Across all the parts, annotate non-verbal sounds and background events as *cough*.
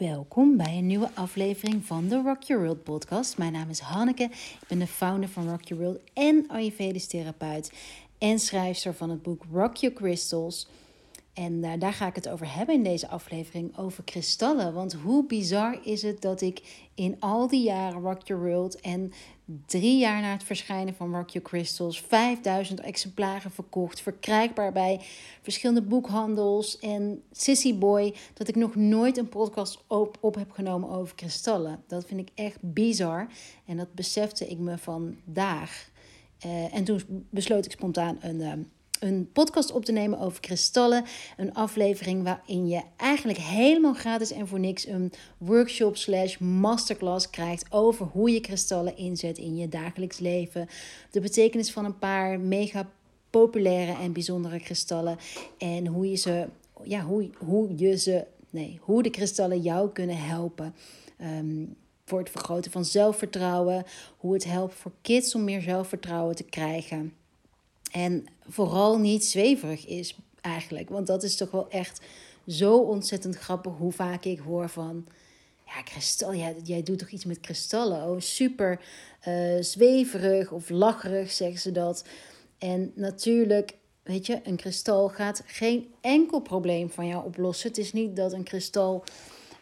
Welkom bij een nieuwe aflevering van de Rock Your World podcast. Mijn naam is Hanneke, ik ben de founder van Rock Your World en Ayurvedisch therapeut en schrijfster van het boek Rock Your Crystals. En uh, daar ga ik het over hebben in deze aflevering, over kristallen. Want hoe bizar is het dat ik in al die jaren Rock Your World en drie jaar na het verschijnen van Rock Your Crystals 5000 exemplaren verkocht, verkrijgbaar bij verschillende boekhandels en Sissy Boy, dat ik nog nooit een podcast op, op heb genomen over kristallen. Dat vind ik echt bizar en dat besefte ik me vandaag. Uh, en toen besloot ik spontaan een... Uh, een podcast op te nemen over kristallen. Een aflevering waarin je eigenlijk helemaal gratis en voor niks een workshop slash masterclass krijgt over hoe je kristallen inzet in je dagelijks leven. De betekenis van een paar mega populaire en bijzondere kristallen. En hoe je ze, ja, hoe, hoe je ze, nee, hoe de kristallen jou kunnen helpen. Um, voor het vergroten van zelfvertrouwen. Hoe het helpt voor kids om meer zelfvertrouwen te krijgen. En vooral niet zweverig is eigenlijk. Want dat is toch wel echt zo ontzettend grappig hoe vaak ik hoor van. Ja, kristal, jij doet toch iets met kristallen? Oh, super uh, zweverig of lacherig, zeggen ze dat. En natuurlijk, weet je, een kristal gaat geen enkel probleem van jou oplossen. Het is niet dat een kristal,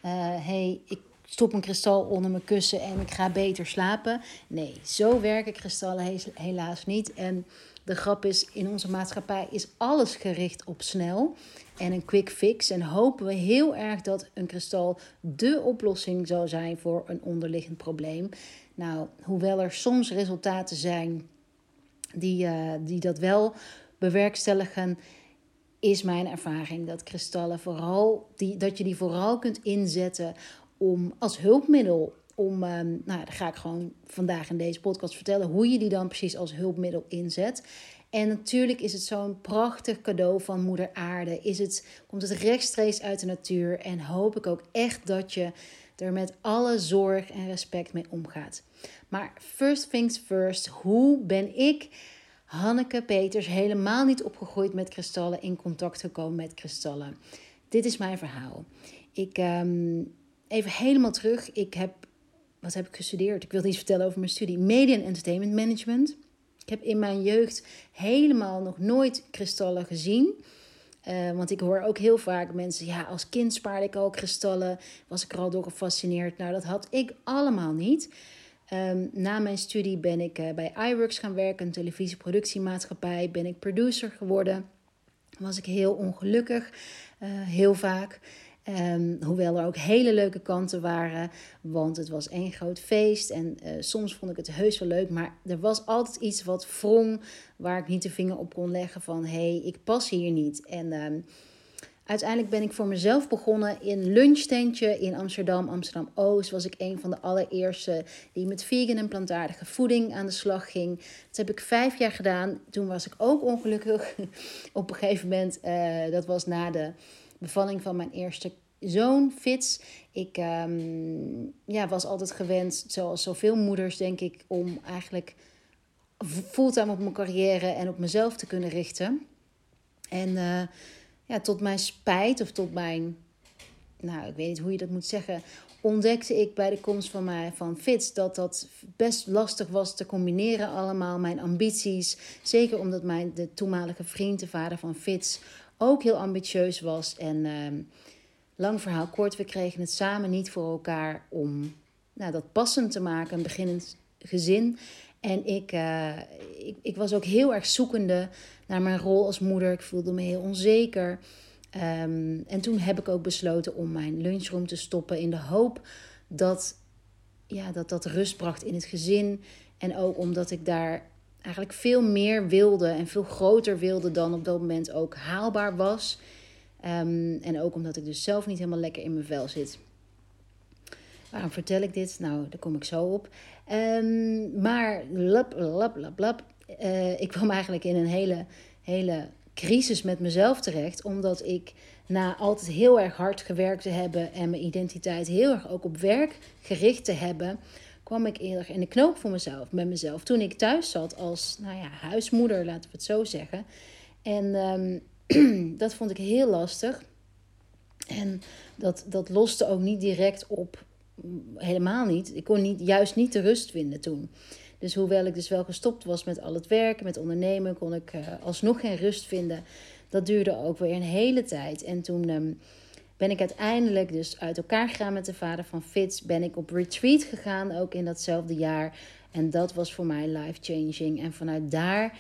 hé, uh, hey, ik stop een kristal onder mijn kussen en ik ga beter slapen. Nee, zo werken kristallen helaas niet. En de grap is, in onze maatschappij is alles gericht op snel en een quick fix. En hopen we heel erg dat een kristal de oplossing zou zijn voor een onderliggend probleem. Nou, hoewel er soms resultaten zijn die, uh, die dat wel bewerkstelligen, is mijn ervaring dat kristallen vooral, die, dat je die vooral kunt inzetten om als hulpmiddel om, um, nou, ga ik gewoon vandaag in deze podcast vertellen hoe je die dan precies als hulpmiddel inzet. En natuurlijk is het zo'n prachtig cadeau van Moeder Aarde. Is het, komt het rechtstreeks uit de natuur en hoop ik ook echt dat je er met alle zorg en respect mee omgaat. Maar first things first, hoe ben ik, Hanneke Peters, helemaal niet opgegroeid met kristallen, in contact gekomen met kristallen? Dit is mijn verhaal. Ik, um, even helemaal terug. Ik heb wat heb ik gestudeerd? Ik wilde iets vertellen over mijn studie. Media en Entertainment Management. Ik heb in mijn jeugd helemaal nog nooit kristallen gezien. Uh, want ik hoor ook heel vaak mensen, ja, als kind spaarde ik al kristallen, was ik er al door gefascineerd. Nou, dat had ik allemaal niet. Um, na mijn studie ben ik uh, bij iWorks gaan werken, een televisieproductiemaatschappij. Ben ik producer geworden. Was ik heel ongelukkig, uh, heel vaak. Um, hoewel er ook hele leuke kanten waren, want het was één groot feest en uh, soms vond ik het heus wel leuk, maar er was altijd iets wat wrong waar ik niet de vinger op kon leggen van hé, hey, ik pas hier niet. En um, uiteindelijk ben ik voor mezelf begonnen in lunchtentje in Amsterdam, Amsterdam-Oost. Was ik een van de allereerste die met vegan en plantaardige voeding aan de slag ging. Dat heb ik vijf jaar gedaan. Toen was ik ook ongelukkig *laughs* op een gegeven moment. Uh, dat was na de bevalling van mijn eerste zoon, Fits. Ik um, ja, was altijd gewend, zoals zoveel moeders, denk ik, om eigenlijk fulltime op mijn carrière en op mezelf te kunnen richten. En uh, ja, tot mijn spijt of tot mijn, nou, ik weet niet hoe je dat moet zeggen, ontdekte ik bij de komst van, mij, van Fits dat dat best lastig was te combineren allemaal, mijn ambities. Zeker omdat mijn, de toenmalige vriend, de vader van Fits, ook heel ambitieus was. En uh, lang verhaal kort, we kregen het samen niet voor elkaar om nou, dat passend te maken, een beginnend gezin. En ik, uh, ik, ik, was ook heel erg zoekende naar mijn rol als moeder. Ik voelde me heel onzeker. Um, en toen heb ik ook besloten om mijn lunchroom te stoppen in de hoop dat ja, dat, dat rust bracht in het gezin. En ook omdat ik daar eigenlijk veel meer wilde en veel groter wilde dan op dat moment ook haalbaar was. Um, en ook omdat ik dus zelf niet helemaal lekker in mijn vel zit. Waarom vertel ik dit? Nou, daar kom ik zo op. Um, maar lap, lap, lap, lap. Uh, ik kwam eigenlijk in een hele, hele crisis met mezelf terecht. Omdat ik na altijd heel erg hard gewerkt te hebben en mijn identiteit heel erg ook op werk gericht te hebben, kwam ik eerder in de knoop voor mezelf, met mezelf. Toen ik thuis zat als nou ja, huismoeder, laten we het zo zeggen. En um, *clears throat* dat vond ik heel lastig. En dat, dat loste ook niet direct op. Helemaal niet. Ik kon niet, juist niet de rust vinden toen. Dus hoewel ik dus wel gestopt was met al het werken, met ondernemen, kon ik uh, alsnog geen rust vinden. Dat duurde ook weer een hele tijd. En toen ehm, ben ik uiteindelijk dus uit elkaar gegaan met de vader van Fitz. Ben ik op retreat gegaan, ook in datzelfde jaar. En dat was voor mij life-changing. En vanuit daar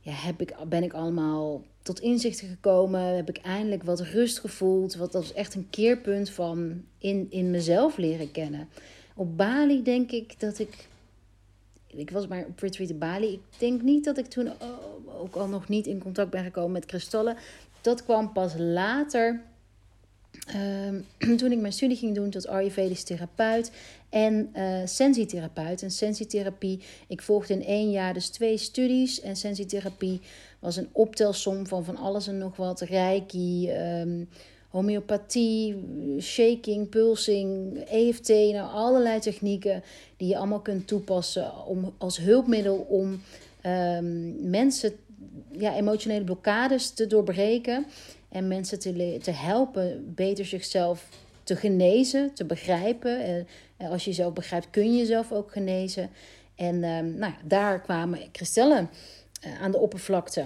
ja, heb ik, ben ik allemaal tot inzichten gekomen. Heb ik eindelijk wat rust gevoeld. Wat dat was echt een keerpunt van in, in mezelf leren kennen. Op Bali denk ik dat ik. Ik was maar op retreat in Bali. Ik denk niet dat ik toen ook al nog niet in contact ben gekomen met kristallen. Dat kwam pas later Um, *clears throat* toen ik mijn studie ging doen tot Ayurvedisch therapeut en uh, sensitherapeut. En sensitherapie, ik volgde in één jaar dus twee studies. En sensitherapie was een optelsom van van alles en nog wat. Reiki, um, homeopathie, shaking, pulsing, EFT. Nou, allerlei technieken die je allemaal kunt toepassen om, als hulpmiddel om um, mensen ja, emotionele blokkades te doorbreken. En mensen te, te helpen beter zichzelf te genezen, te begrijpen. En, als je jezelf begrijpt, kun je jezelf ook genezen. En um, nou, daar kwamen kristallen uh, aan de oppervlakte.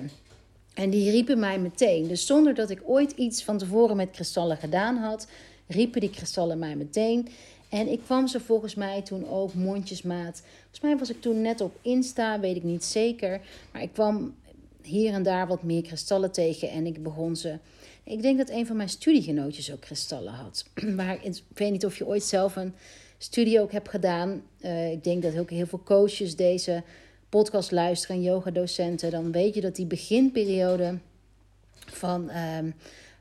En die riepen mij meteen. Dus zonder dat ik ooit iets van tevoren met kristallen gedaan had, riepen die kristallen mij meteen. En ik kwam ze volgens mij toen ook mondjesmaat. Volgens mij was ik toen net op Insta, weet ik niet zeker. Maar ik kwam hier en daar wat meer kristallen tegen en ik begon ze ik denk dat een van mijn studiegenootjes ook kristallen had. *clears throat* Maar ik weet niet of je ooit zelf een studie ook hebt gedaan. Uh, ik denk dat ook heel veel coaches deze podcast luisteren en yogadocenten. Dan weet je dat die beginperiode van um,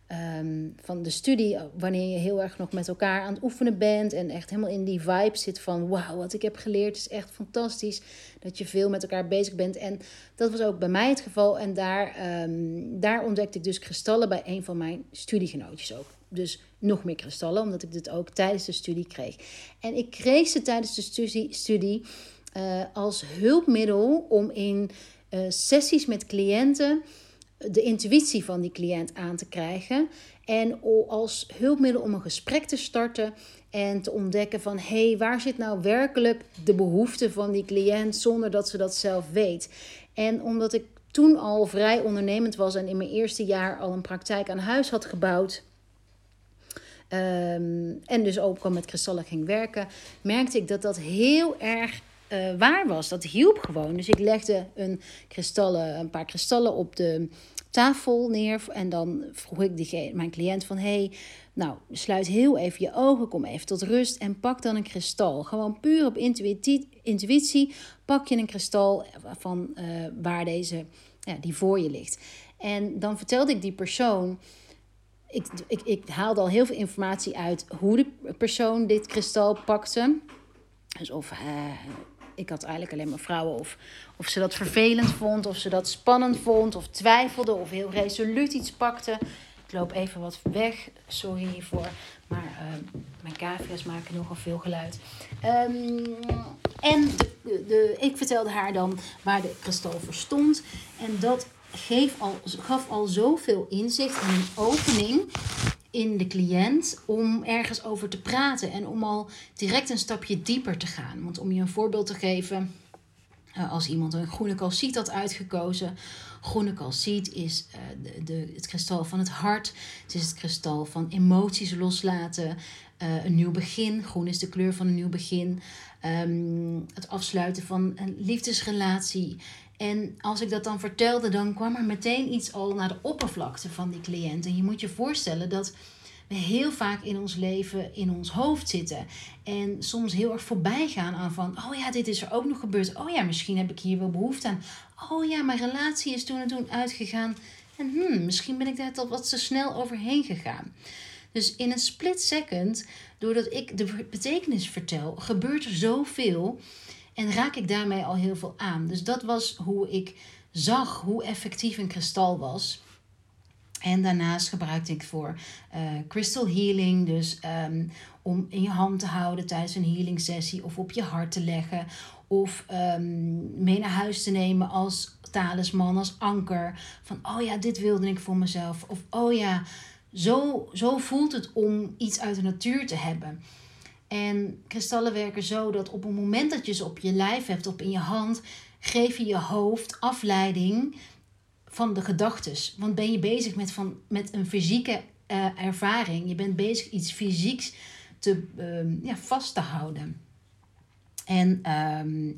Ehm, van de studie, wanneer je heel erg nog met elkaar aan het oefenen bent en echt helemaal in die vibe zit van wauw, wat ik heb geleerd is echt fantastisch. Dat je veel met elkaar bezig bent. En dat was ook bij mij het geval. En daar, um, daar ontdekte ik dus kristallen bij een van mijn studiegenootjes ook. Dus nog meer kristallen, omdat ik dit ook tijdens de studie kreeg. En ik kreeg ze tijdens de studie, studie uh, als hulpmiddel om in uh, sessies met cliënten de intuïtie van die cliënt aan te krijgen. En als hulpmiddel om een gesprek te starten en te ontdekken van hé, hey, waar zit nou werkelijk de behoefte van die cliënt zonder dat ze dat zelf weet. En omdat ik toen al vrij ondernemend was en in mijn eerste jaar al een praktijk aan huis had gebouwd. Um, en dus ook al met kristallen ging werken, merkte ik dat dat heel erg uh, waar was. Dat hielp gewoon. Dus ik legde een, kristallen, een paar kristallen op de tafel neer. En dan vroeg ik die, mijn cliënt van... hey, nou, sluit heel even je ogen, kom even tot rust... en pak dan een kristal. Gewoon puur op intuïtie, intuïtie pak je een kristal van uh, waar deze, ja, die voor je ligt. En dan vertelde ik die persoon... Ik, ik, ik haalde al heel veel informatie uit hoe de persoon dit kristal pakte. Dus of uh, ik had eigenlijk alleen maar vrouwen. Of, of ze dat vervelend vond, of ze dat spannend vond, of twijfelde, of heel resoluut iets pakte. Ik loop even wat weg, sorry hiervoor. Maar uh, mijn cavia's maken nogal veel geluid. Um, en de, de, ik vertelde haar dan waar de kristal voor stond. En dat geef al, gaf al zoveel inzicht en een opening in de cliënt om ergens over te praten en om al direct een stapje dieper te gaan. Want om je een voorbeeld te geven, eh, als iemand een groene calciet had uitgekozen. Groene calciet is uh, de, de, het kristal van het hart. Het is het kristal van emoties loslaten. Uh, een nieuw begin. Groen is de kleur van een nieuw begin. Um, het afsluiten van een liefdesrelatie. En als ik dat dan vertelde, dan kwam er meteen iets al naar de oppervlakte van die cliënt. En je moet je voorstellen dat we heel vaak in ons leven in ons hoofd zitten. En soms heel erg voorbij gaan aan van, oh ja, dit is er ook nog gebeurd. Oh ja, misschien heb ik hier wel behoefte aan. Oh ja, mijn relatie is toen en toen uitgegaan. En hmm, misschien ben ik daar al wat te snel overheen gegaan. Dus in een split second, doordat ik de betekenis vertel, gebeurt er zoveel. En raak ik daarmee al heel veel aan. Dus dat was hoe ik zag hoe effectief een kristal was. En daarnaast gebruikte ik voor uh, crystal healing, dus um, om in je hand te houden tijdens een healing sessie of op je hart te leggen of um, mee naar huis te nemen als talisman, als anker. Van oh ja, dit wilde ik voor mezelf. Of oh ja, zo, zo voelt het om iets uit de natuur te hebben. En kristallen werken zo dat op het moment dat je ze op je lijf hebt, op in je hand, geef je je hoofd afleiding van de gedachtes. Want ben je bezig met, van, met een fysieke uh, ervaring, je bent bezig iets fysieks te, uh, ja, vast te houden. En um,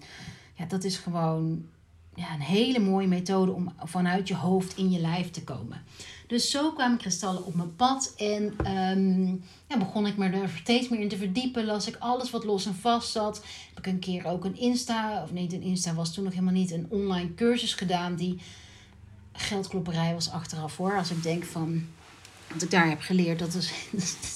ja, dat is gewoon ja, een hele mooie methode om vanuit je hoofd in je lijf te komen. Dus zo kwamen kristallen op mijn pad en um, ja, begon ik me er steeds meer in te verdiepen. Las ik alles wat los en vast zat. Heb ik een keer ook een Insta, of nee, een Insta was toen nog helemaal niet, een online cursus gedaan die geldklopperij was achteraf hoor. Als ik denk van wat ik daar heb geleerd, dat, is,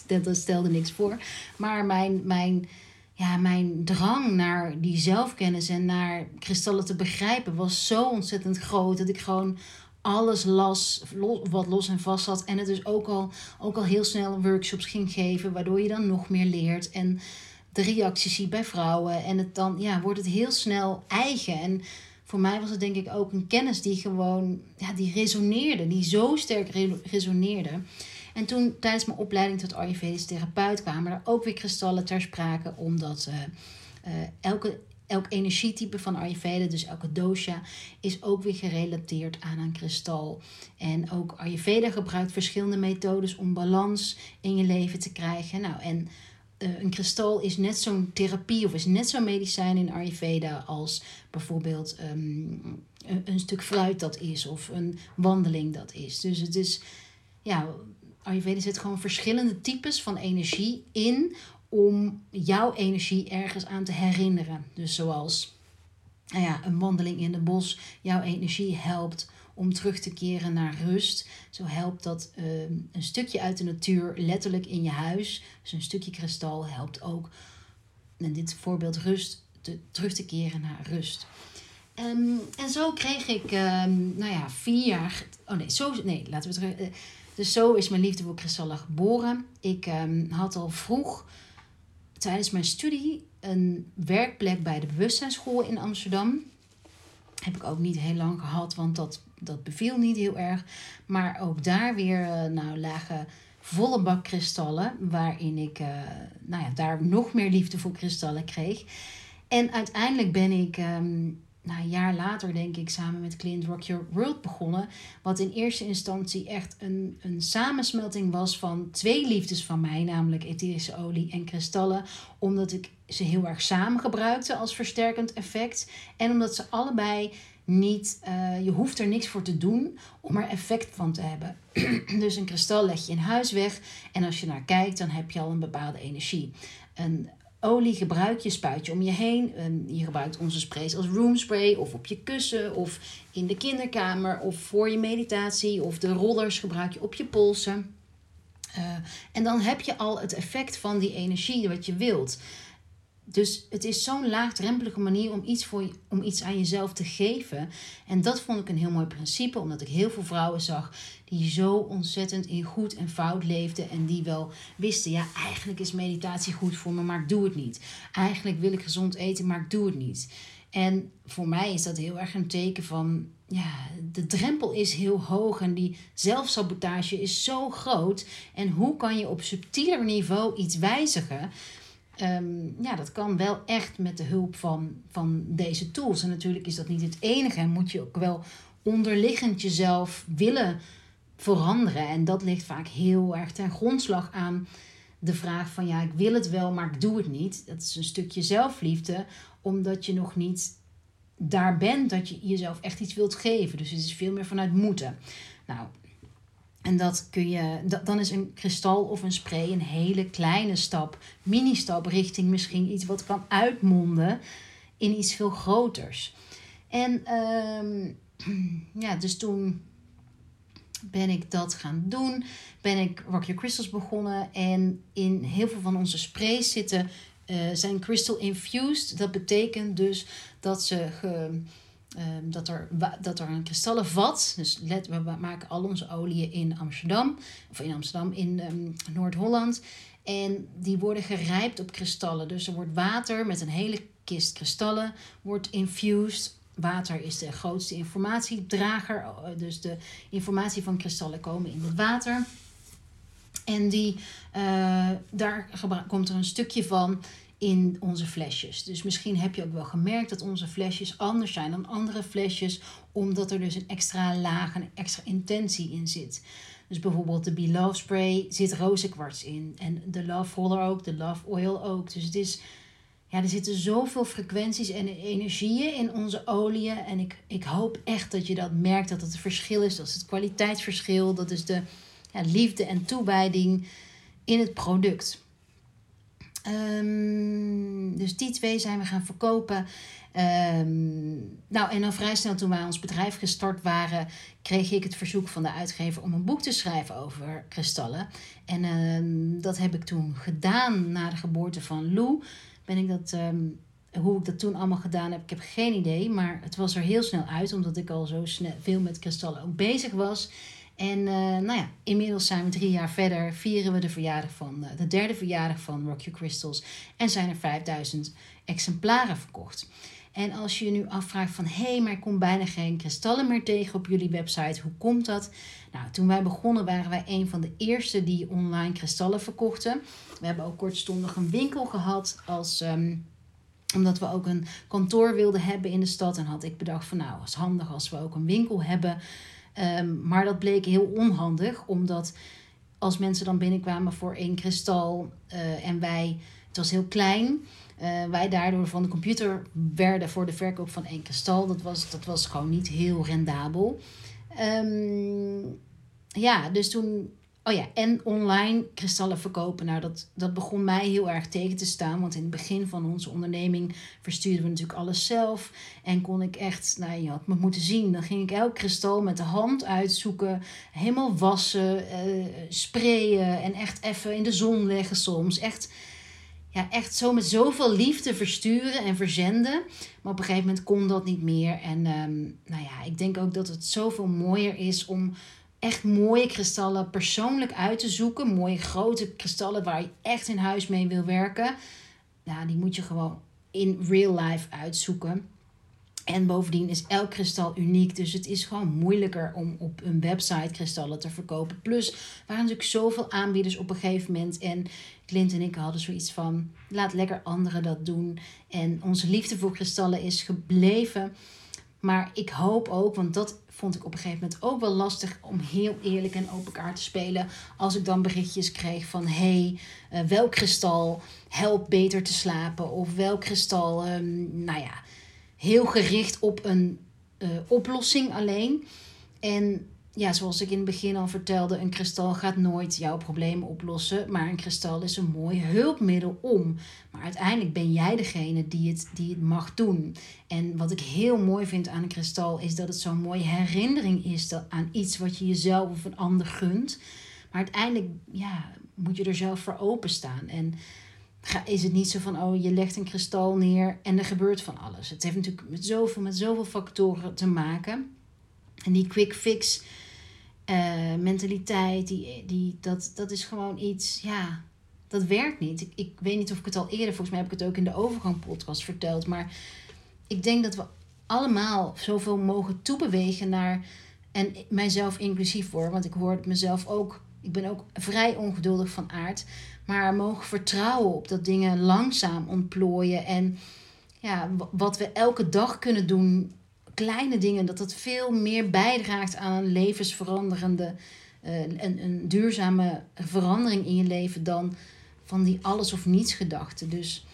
*laughs* dat stelde niks voor. Maar mijn, mijn, ja, mijn drang naar die zelfkennis en naar kristallen te begrijpen was zo ontzettend groot dat ik gewoon alles las wat los en vast zat. En het dus ook al, ook al heel snel workshops ging geven, waardoor je dan nog meer leert. En de reacties ziet bij vrouwen. En het dan ja, wordt het heel snel eigen. En voor mij was het denk ik ook een kennis die gewoon ja, die resoneerde, die zo sterk resoneerde. En toen tijdens mijn opleiding tot Ayurvedisch therapeut kwamen er ook weer kristallen ter sprake, omdat uh, uh, elke elk energietype van Ayurveda, dus elke dosha, is ook weer gerelateerd aan een kristal. En ook Ayurveda gebruikt verschillende methodes om balans in je leven te krijgen. Nou, en uh, een kristal is net zo'n therapie of is net zo'n medicijn in Ayurveda als bijvoorbeeld um, een, een, stuk fruit dat is of een wandeling dat is. Dus het is, ja, Ayurveda zet gewoon verschillende types van energie in om jouw energie ergens aan te herinneren. Dus zoals nou ja, een wandeling in het bos jouw energie helpt om terug te keren naar rust. Zo helpt dat uh, een stukje uit de natuur letterlijk in je huis. Dus een stukje kristal helpt ook, in dit voorbeeld rust, te, terug te keren naar rust. Um, en zo kreeg ik, um, nou ja, vier jaar. Oh nee, zo, nee, laten we terug. Uh, dus zo is mijn liefde voor kristallen geboren. Ik um, had al vroeg tijdens mijn studie een werkplek bij de bewustzijnsschool in Amsterdam. Heb ik ook niet heel lang gehad, want dat, dat beviel niet heel erg. Maar ook daar weer uh, nou, lagen volle bak kristallen, waarin ik uh, nou ja, daar nog meer liefde voor kristallen kreeg. En uiteindelijk ben ik um, nou, een jaar later, denk ik, samen met Clint Rock Your World begonnen. Wat in eerste instantie echt een, een samensmelting was van twee liefdes van mij, namelijk etherische olie en kristallen. Omdat ik ze heel erg samen gebruikte als versterkend effect. En omdat ze allebei niet, uh, je hoeft er niks voor te doen om er effect van te hebben. *clears throat* dus een kristal leg je in huis weg en als je naar kijkt, dan heb je al een bepaalde energie. Een olie gebruik je, spuit je om je heen. Je gebruikt onze sprays als roomspray of op je kussen of in de kinderkamer of voor je meditatie of de rollers gebruik je op je polsen. Uh, en dan heb je al het effect van die energie wat je wilt. Dus het is zo'n laagdrempelige manier om iets, voor om iets aan jezelf te geven. En dat vond ik een heel mooi principe, omdat ik heel veel vrouwen zag die zo ontzettend in goed en fout leefden. En die wel wisten, ja, eigenlijk is meditatie goed voor me, maar ik doe het niet. Eigenlijk wil ik gezond eten, maar ik doe het niet. En voor mij is dat heel erg een teken van, ja, de drempel is heel hoog en die zelfsabotage is zo groot. En hoe kan je op subtieler niveau iets wijzigen? Um, ja, dat kan wel echt met de hulp van, van deze tools. En natuurlijk is dat niet het enige. En moet je ook wel onderliggend jezelf willen veranderen. En dat ligt vaak heel erg ten grondslag aan de vraag van ja, ik wil het wel, maar ik doe het niet. Dat is een stukje zelfliefde, omdat je nog niet daar bent dat je jezelf echt iets wilt geven. Dus het is veel meer vanuit moeten. Nou, en dat kun je, dan is een kristal of een spray een hele kleine stap, mini-stap richting misschien iets wat kan uitmonden in iets veel groters. En um, *clears throat* ja, dus toen ben ik dat gaan doen. Ben ik Rock Crystals begonnen. En in heel veel van onze sprays zitten, uh, zijn crystal infused. Dat betekent dus dat ze ge, Um, dat, er, dat er een kristallen vat, dus let, we maken al onze oliën in Amsterdam, of in Amsterdam, in um, Noord-Holland. En die worden gerijpt op kristallen. Dus er wordt water met een hele kist kristallen, wordt infused. Water is de grootste informatiedrager, dus de informatie van kristallen komen in het water. En die, uh, daar komt er een stukje van in onze flesjes. Dus misschien heb je ook wel gemerkt dat onze flesjes anders zijn dan andere flesjes, omdat er dus een extra laag, een extra intentie in zit. Dus bijvoorbeeld de Be Love Spray zit rozenkwarts in. En de Love Roller ook, de Love Oil ook. Dus het is, ja, er zitten zoveel frequenties en energieën in onze oliën. En ik, ik hoop echt dat je dat merkt, dat het het verschil is. Dat is het kwaliteitsverschil, dat is de ja, liefde en toewijding in het product. Um, dus die twee zijn we gaan verkopen. Um, nou, en dan vrij snel toen wij ons bedrijf gestart waren, kreeg ik het verzoek van de uitgever om een boek te schrijven over kristallen. En um, dat heb ik toen gedaan na de geboorte van Lou. Ben ik dat, hoe ik dat toen allemaal gedaan heb, ik heb geen idee. Maar het was er heel snel uit, omdat ik al zo snel veel met kristallen ook bezig was. En uh, nou ja, inmiddels zijn we drie jaar verder, vieren we de, verjaardag van, uh, de derde verjaardag van Rock Your Crystals en zijn er 5000 exemplaren verkocht. En als je je nu afvraagt van hé, hey, maar ik kom bijna geen kristallen meer tegen op jullie website, hoe komt dat? Nou, toen wij begonnen waren wij een van de eerste die online kristallen verkochten. We hebben ook kortstondig een winkel gehad als. Um, omdat we ook een kantoor wilden hebben in de stad. En had ik bedacht van nou, het is handig als we ook een winkel hebben. Um, maar dat bleek heel onhandig, omdat als mensen dan binnenkwamen voor één kristal uh, en wij, het was heel klein, uh, wij daardoor van de computer werden voor de verkoop van één kristal. Dat was, dat was gewoon niet heel rendabel. Um, ja, dus toen Oh ja, en online kristallen verkopen. Nou, dat, dat begon mij heel erg tegen te staan. Want in het begin van onze onderneming verstuurden we natuurlijk alles zelf. En kon ik echt, nou je had me moeten zien. Dan ging ik elk kristal met de hand uitzoeken. Helemaal wassen, uh, sprayen en echt even in de zon leggen soms. Echt, ja, echt zo met zoveel liefde versturen en verzenden. Maar op een gegeven moment kon dat niet meer. En um, nou ja, ik denk ook dat het zoveel mooier is om echt mooie kristallen persoonlijk uit te zoeken. Mooie grote kristallen waar je echt in huis mee wil werken. Nou, die moet je gewoon in real life uitzoeken. En bovendien is elk kristal uniek. Dus het is gewoon moeilijker om op een website kristallen te verkopen. Plus, er waren natuurlijk zoveel aanbieders op een gegeven moment. En Clint en ik hadden zoiets van: laat lekker anderen dat doen. En onze liefde voor kristallen is gebleven. Maar ik hoop ook, want dat vond ik op een gegeven moment ook wel lastig om heel eerlijk en open kaart te spelen. Als ik dan berichtjes kreeg van hey, uh, welk kristal helpt beter te slapen? Of welk kristal, um, nou ja, heel gericht op een uh, oplossing alleen. En ja, zoals ik in het begin al vertelde, een kristal gaat nooit jouw problemen oplossen. Maar een kristal is een mooi hulpmiddel om. Maar uiteindelijk ben jij degene die het, die het mag doen. En wat ik heel mooi vind aan een kristal is dat het zo'n mooie herinnering is aan iets wat je jezelf of een ander gunt. Maar uiteindelijk ja, moet je er zelf voor openstaan. En is het niet zo van, oh, je legt een kristal neer en er gebeurt van alles. Het heeft natuurlijk met zoveel, met zoveel factoren te maken. En die quick fix uh, mentaliteit, die, die, dat, dat is gewoon iets, ja, dat werkt niet. Ik, ik weet niet of ik het al eerder, volgens mij heb ik het ook in de overgang podcast verteld, maar ik denk dat we allemaal zoveel mogen toebewegen naar, en mijzelf inclusief voor, want ik hoor mezelf ook, ik ben ook vrij ongeduldig van aard, maar mogen vertrouwen op dat dingen langzaam ontplooien en ja, wat we elke dag kunnen doen kleine dingen, dat dat veel meer bijdraagt aan een levensveranderende, uh, een, een duurzame verandering in je leven dan van die alles of niets gedachten. Dus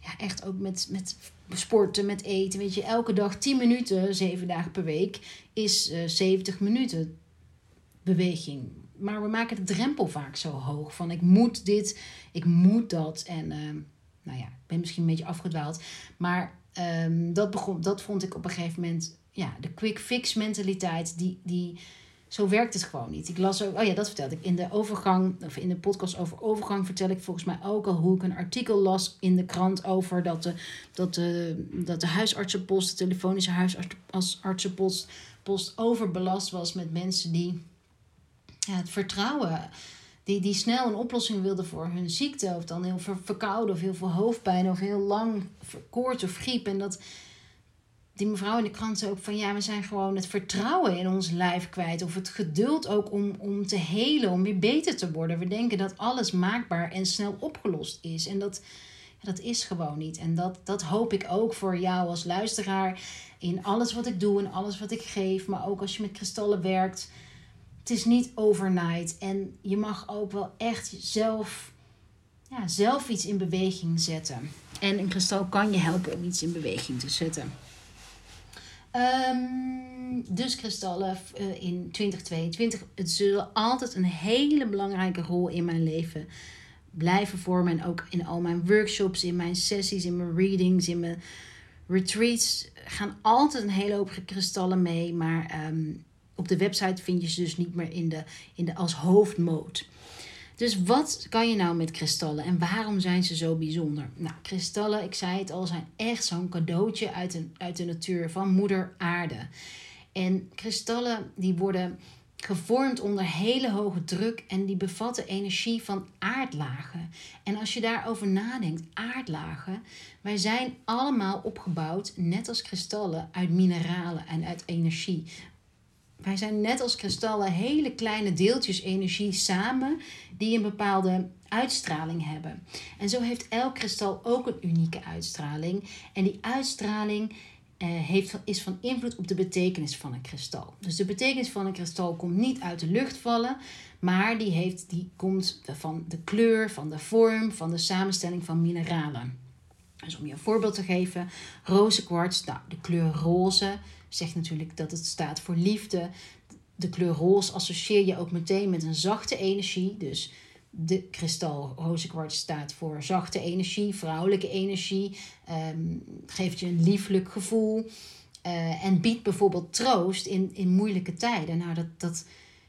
ja, echt ook met, met sporten, met eten. Weet je, elke dag 10 minuten, 7 dagen per week, is uh, eh, 70 minuten beweging. Maar we maken de drempel vaak zo hoog van ik moet dit, ik moet dat. En uh, nou ja, ik ben misschien een beetje afgedwaald. Maar um, dat, begon, dat vond ik op een gegeven moment, ja, de quick fix mentaliteit, die, die, zo werkt het gewoon niet. Ik las ook, oh ja, dat vertelde ik in de overgang, of in de podcast over overgang, vertel ik volgens mij ook al hoe ik een artikel las in de krant over dat de, dat de, dat de huisartsenpost, de telefonische huisartsenpost, post overbelast was met mensen die ja, het vertrouwen die, die snel een oplossing wilden voor hun ziekte. Of dan heel veel verkouden of heel veel hoofdpijn of heel lang koorts of griep. En dat, die mevrouw in de krant zei ook van ja, we zijn gewoon het vertrouwen in ons lijf kwijt. Of het geduld ook om, om te helen, om weer beter te worden. We denken dat alles maakbaar en snel opgelost is. En dat, dat is gewoon niet. En dat, dat hoop ik ook voor jou als luisteraar. In alles wat ik doe en alles wat ik geef. Maar ook als je met kristallen werkt. Het is niet overnight. En je mag ook wel echt zelf, ja, zelf iets in beweging zetten. En een kristal kan je helpen om iets in beweging te zetten. Um, dus kristallen uh, in 2022. Het zullen altijd een hele belangrijke rol in mijn leven blijven vormen. En ook in al mijn workshops, in mijn sessies, in mijn readings, in mijn retreats. Gaan altijd een hele hoop kristallen mee. Maar um, op de website vind je ze dus niet meer in de, in de, als hoofdmoot. Dus wat kan je nou met kristallen en waarom zijn ze zo bijzonder? Nou, kristallen, ik zei het al, zijn echt zo'n cadeautje uit de, uit de natuur van moeder aarde. En kristallen die worden gevormd onder hele hoge druk en die bevatten energie van aardlagen. En als je daarover nadenkt, aardlagen, wij zijn allemaal opgebouwd, net als kristallen, uit mineralen en uit energie. Wij zijn net als kristallen hele kleine deeltjes energie samen die een bepaalde uitstraling hebben. En zo heeft elk kristal ook een unieke uitstraling. En die uitstraling eh, heeft, is van invloed op de betekenis van een kristal. Dus de betekenis van een kristal komt niet uit de lucht vallen, maar die, heeft, die komt van de kleur, van de vorm, van de samenstelling van mineralen. Dus om je een voorbeeld te geven, rozenkwarts, nou, de kleur roze zegt natuurlijk dat het staat voor liefde. De kleur roze associeer je ook meteen met een zachte energie. Dus de kristal rozenkwarts staat voor zachte energie, vrouwelijke energie. Um, geeft je een lieflijk gevoel. Uh, en biedt bijvoorbeeld troost in, in moeilijke tijden. Nou, dat, dat,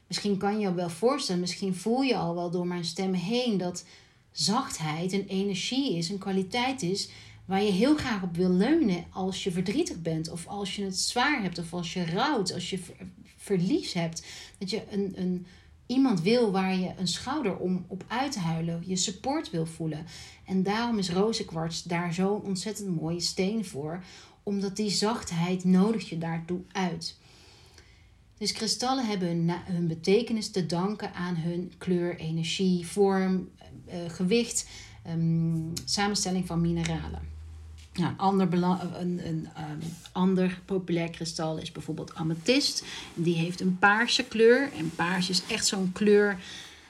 misschien kan je je wel voorstellen, misschien voel je al wel door mijn stem heen dat zachtheid een energie is, een kwaliteit is waar je heel graag op wil leunen als je verdrietig bent, of als je het zwaar hebt, of als je rouwt, als je verlies hebt. Dat je een, een, iemand wil waar je een schouder om op uit te huilen, je support wil voelen. En daarom is rozenkwarts daar zo'n ontzettend mooie steen voor, omdat die zachtheid nodig je daartoe uit. Dus kristallen hebben hun, betekenis te danken aan hun kleur, energie, vorm, uh, gewicht, um, samenstelling van mineralen. Nou, een, ander een, een um, ander populair kristal is bijvoorbeeld amethyst. Die heeft een paarse kleur. En paars is echt zo'n kleur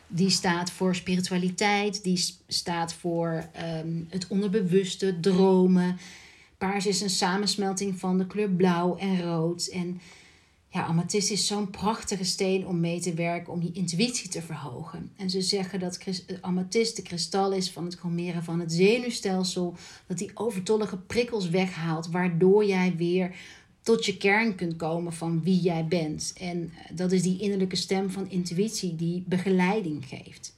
die staat voor spiritualiteit. Die staat voor um, het onderbewuste, dromen. Paars is een samensmelting van de kleur blauw en rood. En ja, amethyst is zo'n prachtige steen om mee te werken, om je intuïtie te verhogen. En ze zeggen dat eh, amethyst de kristal is van het kalmeren van het zenuwstelsel, dat die overtollige prikkels weghaalt, waardoor jij weer tot je kern kunt komen van wie jij bent. En eh, dat is die innerlijke stem van intuïtie die begeleiding geeft.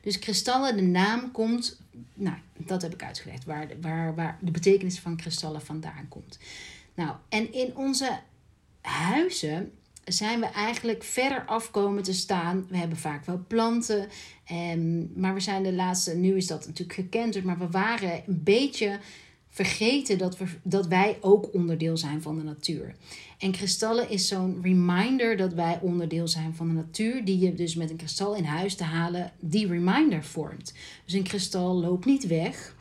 Dus kristallen, de naam komt, nou, dat heb ik uitgelegd, waar, waar, waar de betekenis van kristallen vandaan komt. Nou, en in onze huizen zijn we eigenlijk verder afkomen te staan. We hebben vaak wel planten, en, maar we zijn de laatste, nu is dat natuurlijk gekend, maar we waren een beetje vergeten dat, we, dat wij ook onderdeel zijn van de natuur. En kristallen is zo'n reminder dat wij onderdeel zijn van de natuur, die je dus met een kristal in huis te halen, die reminder vormt. Dus een kristal loopt niet weg.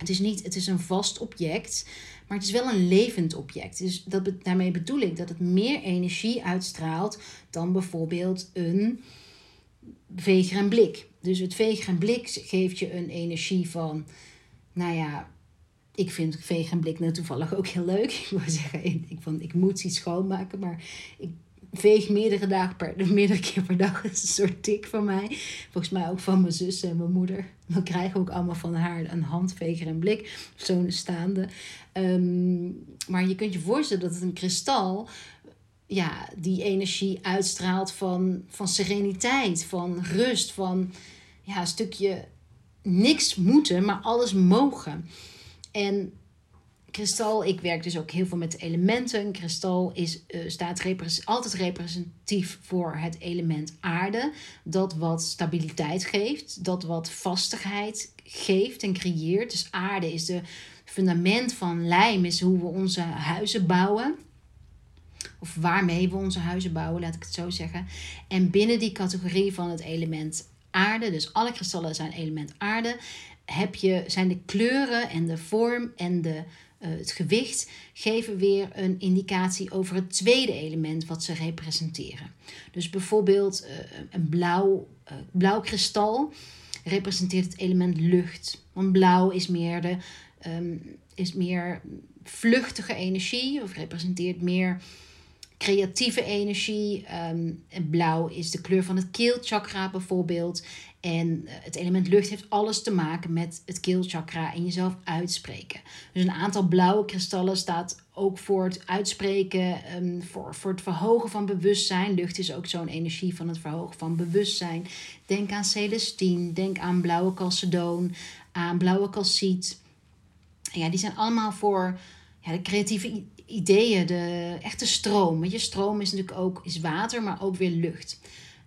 Het is, niet, het is een vast object. Maar het is wel een levend object. Dus dat, daarmee bedoel ik dat het meer energie uitstraalt dan bijvoorbeeld een veger en blik. Dus het veger en blik geeft je een energie van, nou ja, ik vind veger en blik nou toevallig ook heel leuk. *laughs* Ik wil zeggen, ik, van, ik moet iets schoonmaken, maar ik veeg meerdere, dagen per, *laughs* meerdere keer per dag. Dat is een soort tik van mij. Volgens mij ook van mijn zus en mijn moeder. Dan krijgen we ook allemaal van haar een handveger en blik. Zo'n staande. Ehm, maar je kunt je voorstellen dat het een kristal... Ja, die energie uitstraalt van, van sereniteit, van rust, van ja, een stukje niks moeten, maar alles mogen. En kristal, ik werk dus ook heel veel met elementen. Kristal is, uh, staat altijd representatief voor het element aarde. Dat wat stabiliteit geeft, dat wat vastigheid geeft en creëert. Dus aarde is de fundament van lijm, is hoe we onze huizen bouwen. Of waarmee we onze huizen bouwen, laat ik het zo zeggen. En binnen die categorie van het element aarde, dus alle kristallen zijn element aarde, heb je, zijn de kleuren en de vorm en de, het gewicht geven weer een indicatie over het tweede element wat ze representeren. Dus bijvoorbeeld uh, een blauw, uh, blauw kristal representeert het element lucht. Want blauw is meer, de, um, is meer vluchtige energie of representeert meer creatieve energie. Um, blauw is de kleur van het keelchakra bijvoorbeeld. En eh, het element lucht heeft alles te maken met het keelchakra en jezelf uitspreken. Dus een aantal blauwe kristallen staat ook voor het uitspreken, um, voor, voor het verhogen van bewustzijn. Lucht is ook zo'n energie van het verhogen van bewustzijn. Denk aan celestine, denk aan blauwe calcedoon, aan blauwe calciet. ja, die zijn allemaal voor ja, de creatieve ideeën, de echte stroom. Want je stroom is natuurlijk ook is water, maar ook weer lucht.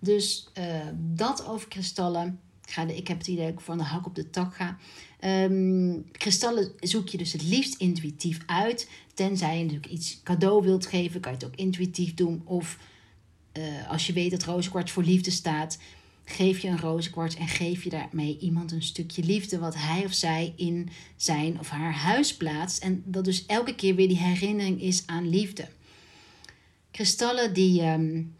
Dus uh, dat over kristallen. Ik, ga de, ik heb het idee dat ik van de hak op de tak ga. Um, kristallen zoek je dus het liefst intuïtief uit. Tenzij je natuurlijk iets cadeau wilt geven, kan je het ook intuïtief doen. Of uh, als je weet dat rozenkwarts voor liefde staat, geef je een rozenkwarts en geef je daarmee iemand een stukje liefde wat hij of zij in zijn of haar huis plaatst. En dat dus elke keer weer die herinnering is aan liefde. Kristallen die, um,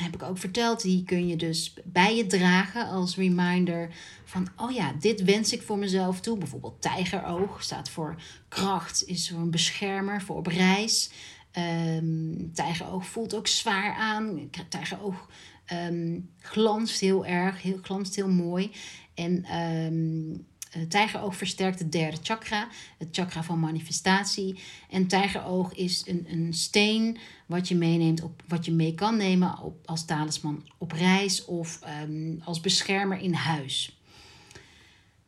heb ik ook verteld, die kun je dus bij je dragen als reminder van, oh ja, dit wens ik voor mezelf toe. Bijvoorbeeld tijgeroog staat voor kracht, is een beschermer voor op reis. Um, tijgeroog voelt ook zwaar aan. Tijgeroog um, glanst heel erg, heel, glanst heel mooi. En um, tijgeroog versterkt het derde chakra, het chakra van manifestatie. En tijgeroog is een, een steen wat je meeneemt, op, wat je mee kan nemen op, als talisman op reis of um, als beschermer in huis.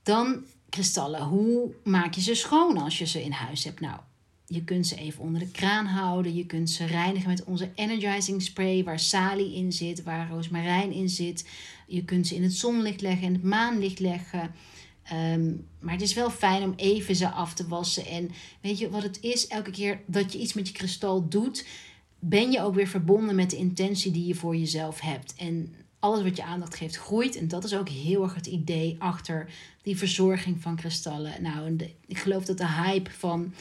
Dan kristallen. Hoe maak je ze schoon als je ze in huis hebt? Nou, je kunt ze even onder de kraan houden. Je kunt ze reinigen met onze energizing spray, waar salie in zit, waar roosmarijn in zit. Je kunt ze in het zonlicht leggen, in het maanlicht leggen. Um, maar het is wel fijn om even ze af te wassen. En weet je wat het is? Elke keer dat je iets met je kristal doet, ben je ook weer verbonden met de intentie die je voor jezelf hebt. En alles wat je aandacht geeft groeit. En dat is ook heel erg het idee achter die verzorging van kristallen. Nou, ik geloof dat de hype van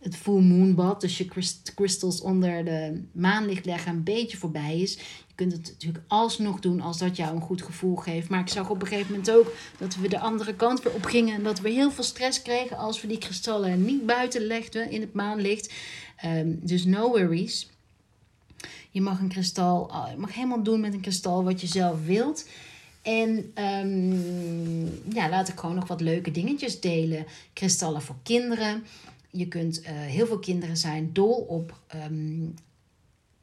het full moon bad, dus je crystals onder de maanlicht leggen, een beetje voorbij is. Je kunt het natuurlijk alsnog doen als dat jou een goed gevoel geeft. Maar ik zag op een gegeven moment ook dat we de andere kant weer op gingen. En dat we heel veel stress kregen als we die kristallen niet buiten legden in het maanlicht. Um, dus no worries. Je mag een kristal, ah, je mag helemaal doen met een kristal wat je zelf wilt. En um, ja, laat ik gewoon nog wat leuke dingetjes delen. Kristallen voor kinderen. Je kunt, uh, heel veel kinderen zijn dol op um,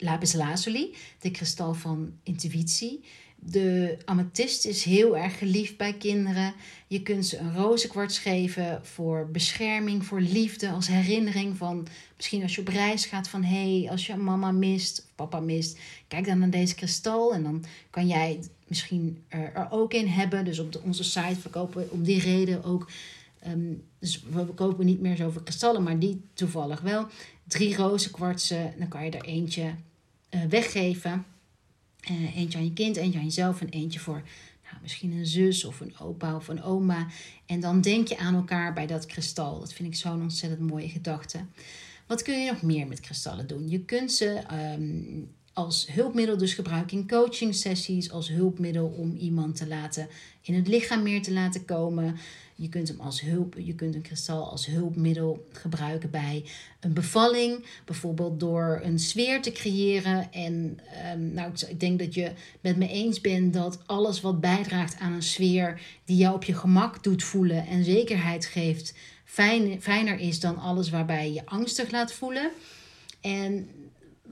lapis lazuli, de kristal van intuïtie. De amethyst is heel erg geliefd bij kinderen. Je kunt ze een rozenkwarts geven voor bescherming, voor liefde, als herinnering van misschien als je op reis gaat van hé, hey, als je mama mist of papa mist, kijk dan naar deze kristal en dan kan jij misschien er, ook in hebben. Dus op onze site verkopen we om die reden ook Um, dus we kopen niet meer zoveel kristallen, maar die toevallig wel. Drie rozenkwartsen, dan kan je er eentje weggeven. Uh, eentje aan je kind, eentje aan jezelf en eentje voor nou, misschien een zus of een opa of een oma. En dan denk je aan elkaar bij dat kristal. Dat vind ik zo'n ontzettend mooie gedachte. Wat kun je nog meer met kristallen doen? Je kunt ze um, als hulpmiddel dus gebruiken in coaching sessies, als hulpmiddel om iemand te laten in het lichaam meer te laten komen. Je kunt hem als hulp, je kunt een kristal als hulpmiddel gebruiken bij een bevalling, bijvoorbeeld door een sfeer te creëren. En um, nou, ik denk dat je met me eens bent dat alles wat bijdraagt aan een sfeer die jou op je gemak doet voelen en zekerheid geeft, fijn, fijner is dan alles waarbij je angstig laat voelen. En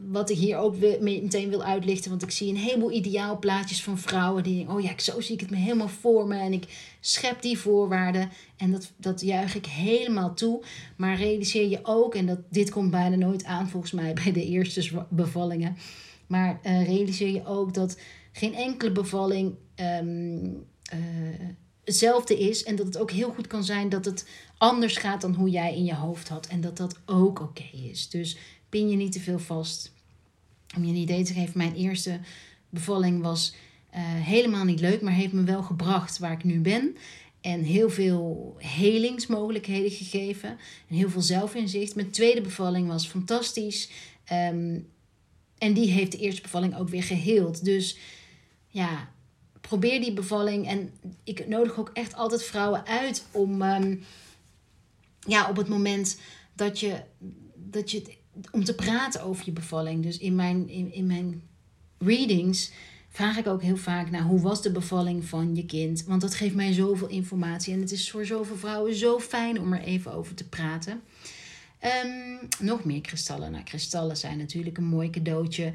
wat ik hier ook meteen wil uitlichten. Want ik zie een heleboel ideaalplaatjes van vrouwen die denken: oh ja, zo zie ik het me helemaal voor me. En ik schep die voorwaarden. En dat, dat juich ik helemaal toe. Maar realiseer je ook, en dat, dit komt bijna nooit aan volgens mij bij de eerste bevallingen. Maar uh, realiseer je ook dat geen enkele bevalling um, hetzelfde is. En dat het ook heel goed kan zijn dat het anders gaat dan hoe jij in je hoofd had. En dat dat ook oké is. Dus pin je niet te veel vast. Om je een idee te geven, mijn eerste bevalling was uh, helemaal niet leuk, maar heeft me wel gebracht waar ik nu ben. En heel veel helingsmogelijkheden gegeven. En heel veel zelfinzicht. Mijn tweede bevalling was fantastisch. Um, en die heeft de eerste bevalling ook weer geheeld. Dus ja, probeer die bevalling. En ik nodig ook echt altijd vrouwen uit om ehm, ja, op het moment dat je, dat je om te praten over je bevalling. Dus in mijn, in, in mijn readings vraag ik ook heel vaak naar hoe was de bevalling van je kind. Want dat geeft mij zoveel informatie. En het is voor zoveel vrouwen zo fijn om er even over te praten. Um, nog meer kristallen. Nou, kristallen zijn natuurlijk een mooi cadeautje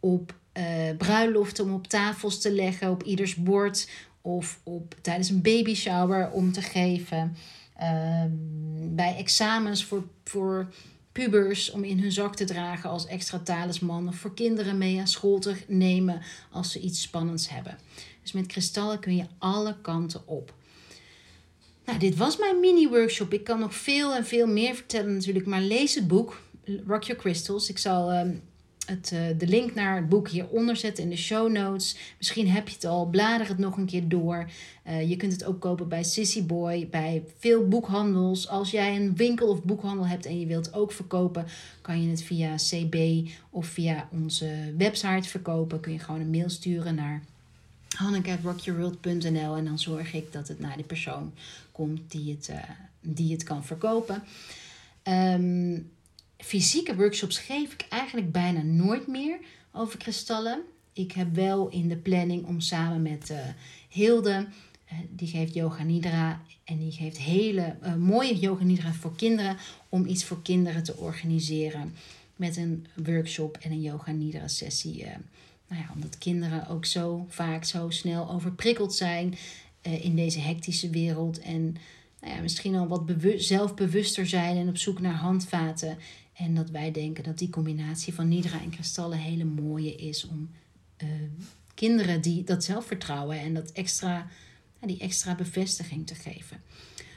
op uh, bruiloften om op tafels te leggen, op ieders bord of op, tijdens een baby shower om te geven. Um, bij examens voor, voor pubers om in hun zak te dragen als extra talisman. Of voor kinderen mee aan school te nemen als ze iets spannends hebben. Dus met kristallen kun je alle kanten op. Nou, dit was mijn mini-workshop. Ik kan nog veel en veel meer vertellen natuurlijk. Maar lees het boek, Rock Your Crystals. Ik zal uh, het, uh, de link naar het boek hieronder zetten in de show notes. Misschien heb je het al, blader het nog een keer door. Uh, je kunt het ook kopen bij Sissy Boy, bij veel boekhandels. Als jij een winkel of boekhandel hebt en je wilt ook verkopen, kan je het via CB of via onze website verkopen. Kun je gewoon een mail sturen naar hanneke.rockyourworld.nl en dan zorg ik dat het naar de persoon komt die het, uh, die het kan verkopen. Um, fysieke workshops geef ik eigenlijk bijna nooit meer over kristallen. Ik heb wel in de planning om samen met uh, Hilde, uh, die geeft yoga nidra en die geeft hele mooie yoga nidra voor kinderen, om iets voor kinderen te organiseren met een workshop en een yoga nidra sessie nou ja, omdat kinderen ook zo vaak zo snel overprikkeld zijn in deze hectische wereld. En nou ja, misschien al wat zelfbewuster zijn en op zoek naar handvaten. En dat wij denken dat die combinatie van Nidra en kristallen hele mooie is om uh, kinderen die dat zelfvertrouwen en dat extra, die extra bevestiging te geven.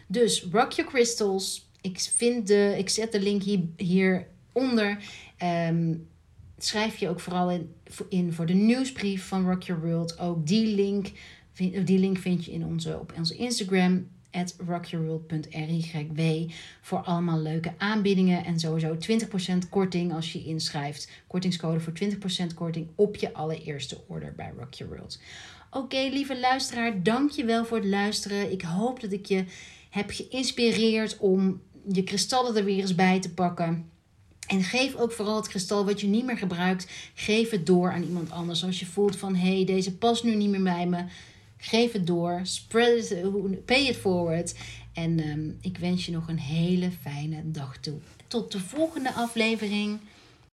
Dus Rock Your Crystals. Ik, vind de, ik zet de link hier, hieronder. Um, schrijf je ook vooral in, in voor de nieuwsbrief van Rock Your World. Ook die link, die link vind je in onze, op onze Instagram, at rockyourworld.ryw. Voor allemaal leuke aanbiedingen en sowieso 20% korting als je inschrijft. Kortingscode voor 20% korting op je allereerste order bij Rock World. Oké, lieve luisteraar, dank je wel voor het luisteren. Ik hoop dat ik je heb geïnspireerd om je kristallen er weer eens bij te pakken. En geef ook vooral het kristal wat je niet meer gebruikt, geef het door aan iemand anders. Als je voelt van hé, hey, deze past nu niet meer bij me, geef het door. Spread it, pay it forward. En um, ik wens je nog een hele fijne dag toe. Tot de volgende aflevering.